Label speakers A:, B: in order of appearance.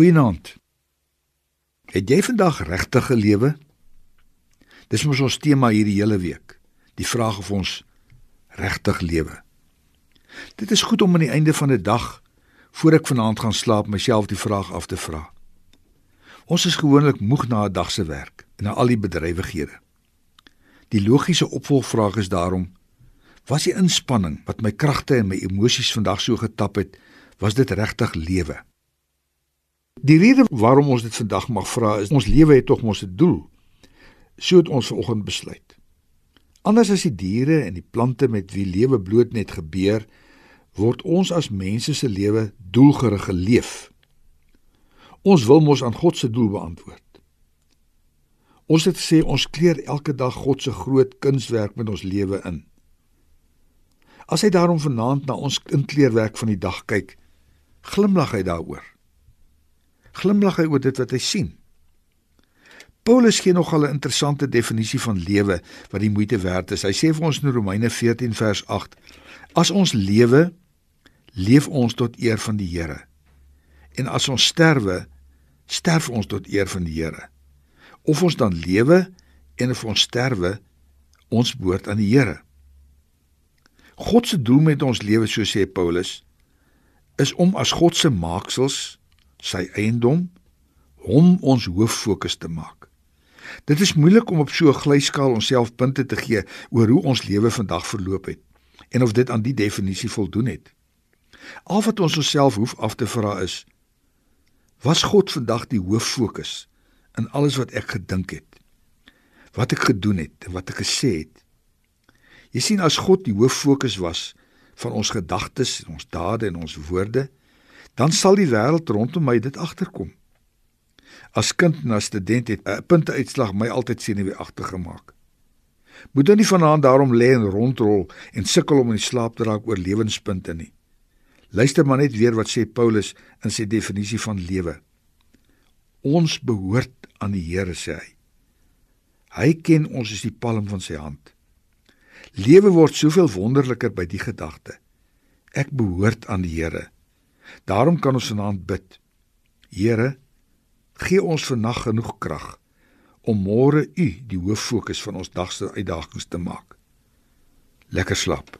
A: Goeienaand. Het jy vandag regtig gelewe? Dis mos ons tema hierdie hele week. Die vraag of ons regtig lewe. Dit is goed om aan die einde van 'n dag voor ek vanaand gaan slaap myself die vraag af te vra. Ons is gewoonlik moeg na 'n dag se werk en na al die bedrywighede. Die logiese opvolgvraag is daarom: Was die inspanning wat my kragte en my emosies vandag so getap het, was dit regtig lewe? Die rede waarom ons dit vandag mag vra is ons lewe het tog mos 'n doel. So het ons vanoggend besluit. Anders as die diere en die plante met wie lewe bloot net gebeur, word ons as mense se lewe doelgerig geleef. Ons wil mos aan God se doel beantwoord. Ons het sê ons kleer elke dag God se groot kunswerk met ons lewe in. As hy daarom vanaand na ons inkleerwerk van die dag kyk, glimlag hy daaroor glimlag hy oor dit wat hy sien. Paulus gee nogal 'n interessante definisie van lewe wat die moeite werd is. Hy sê vir ons in Romeine 14 vers 8: As ons lewe, leef ons tot eer van die Here. En as ons sterwe, sterf ons tot eer van die Here. Of ons dan lewe en of ons sterwe, ons behoort aan die Here. God se doel met ons lewe, so sê Paulus, is om as God se maaksels sy eiendom hom ons hoof fokus te maak. Dit is moeilik om op so 'n glyskaal onsself punte te gee oor hoe ons lewe vandag verloop het en of dit aan die definisie voldoen het. Al wat ons onsself hoef af te vra is: Was God vandag die hoof fokus in alles wat ek gedink het? Wat ek gedoen het en wat ek gesê het? Jy sien as God die hoof fokus was van ons gedagtes ons dade en ons woorde, dan sal die wêreld rondom my dit agterkom. As kind en as student het 'n punteuitslag my altyd senuweeagtig gemaak. Moet dan nie vanaand daarom lê en rondrol en sukkel om in slaap te raak oor lewenspunte nie. Luister maar net weer wat sê Paulus in sy definisie van lewe. Ons behoort aan die Here sê hy. Hy ken ons as die palm van sy hand. Lewe word soveel wonderliker by die gedagte. Ek behoort aan die Here. Daarom kan ons vanaand bid. Here, gee ons vannag genoeg krag om môre U die hoof fokus van ons dag se uitdagings te maak. Lekker slaap.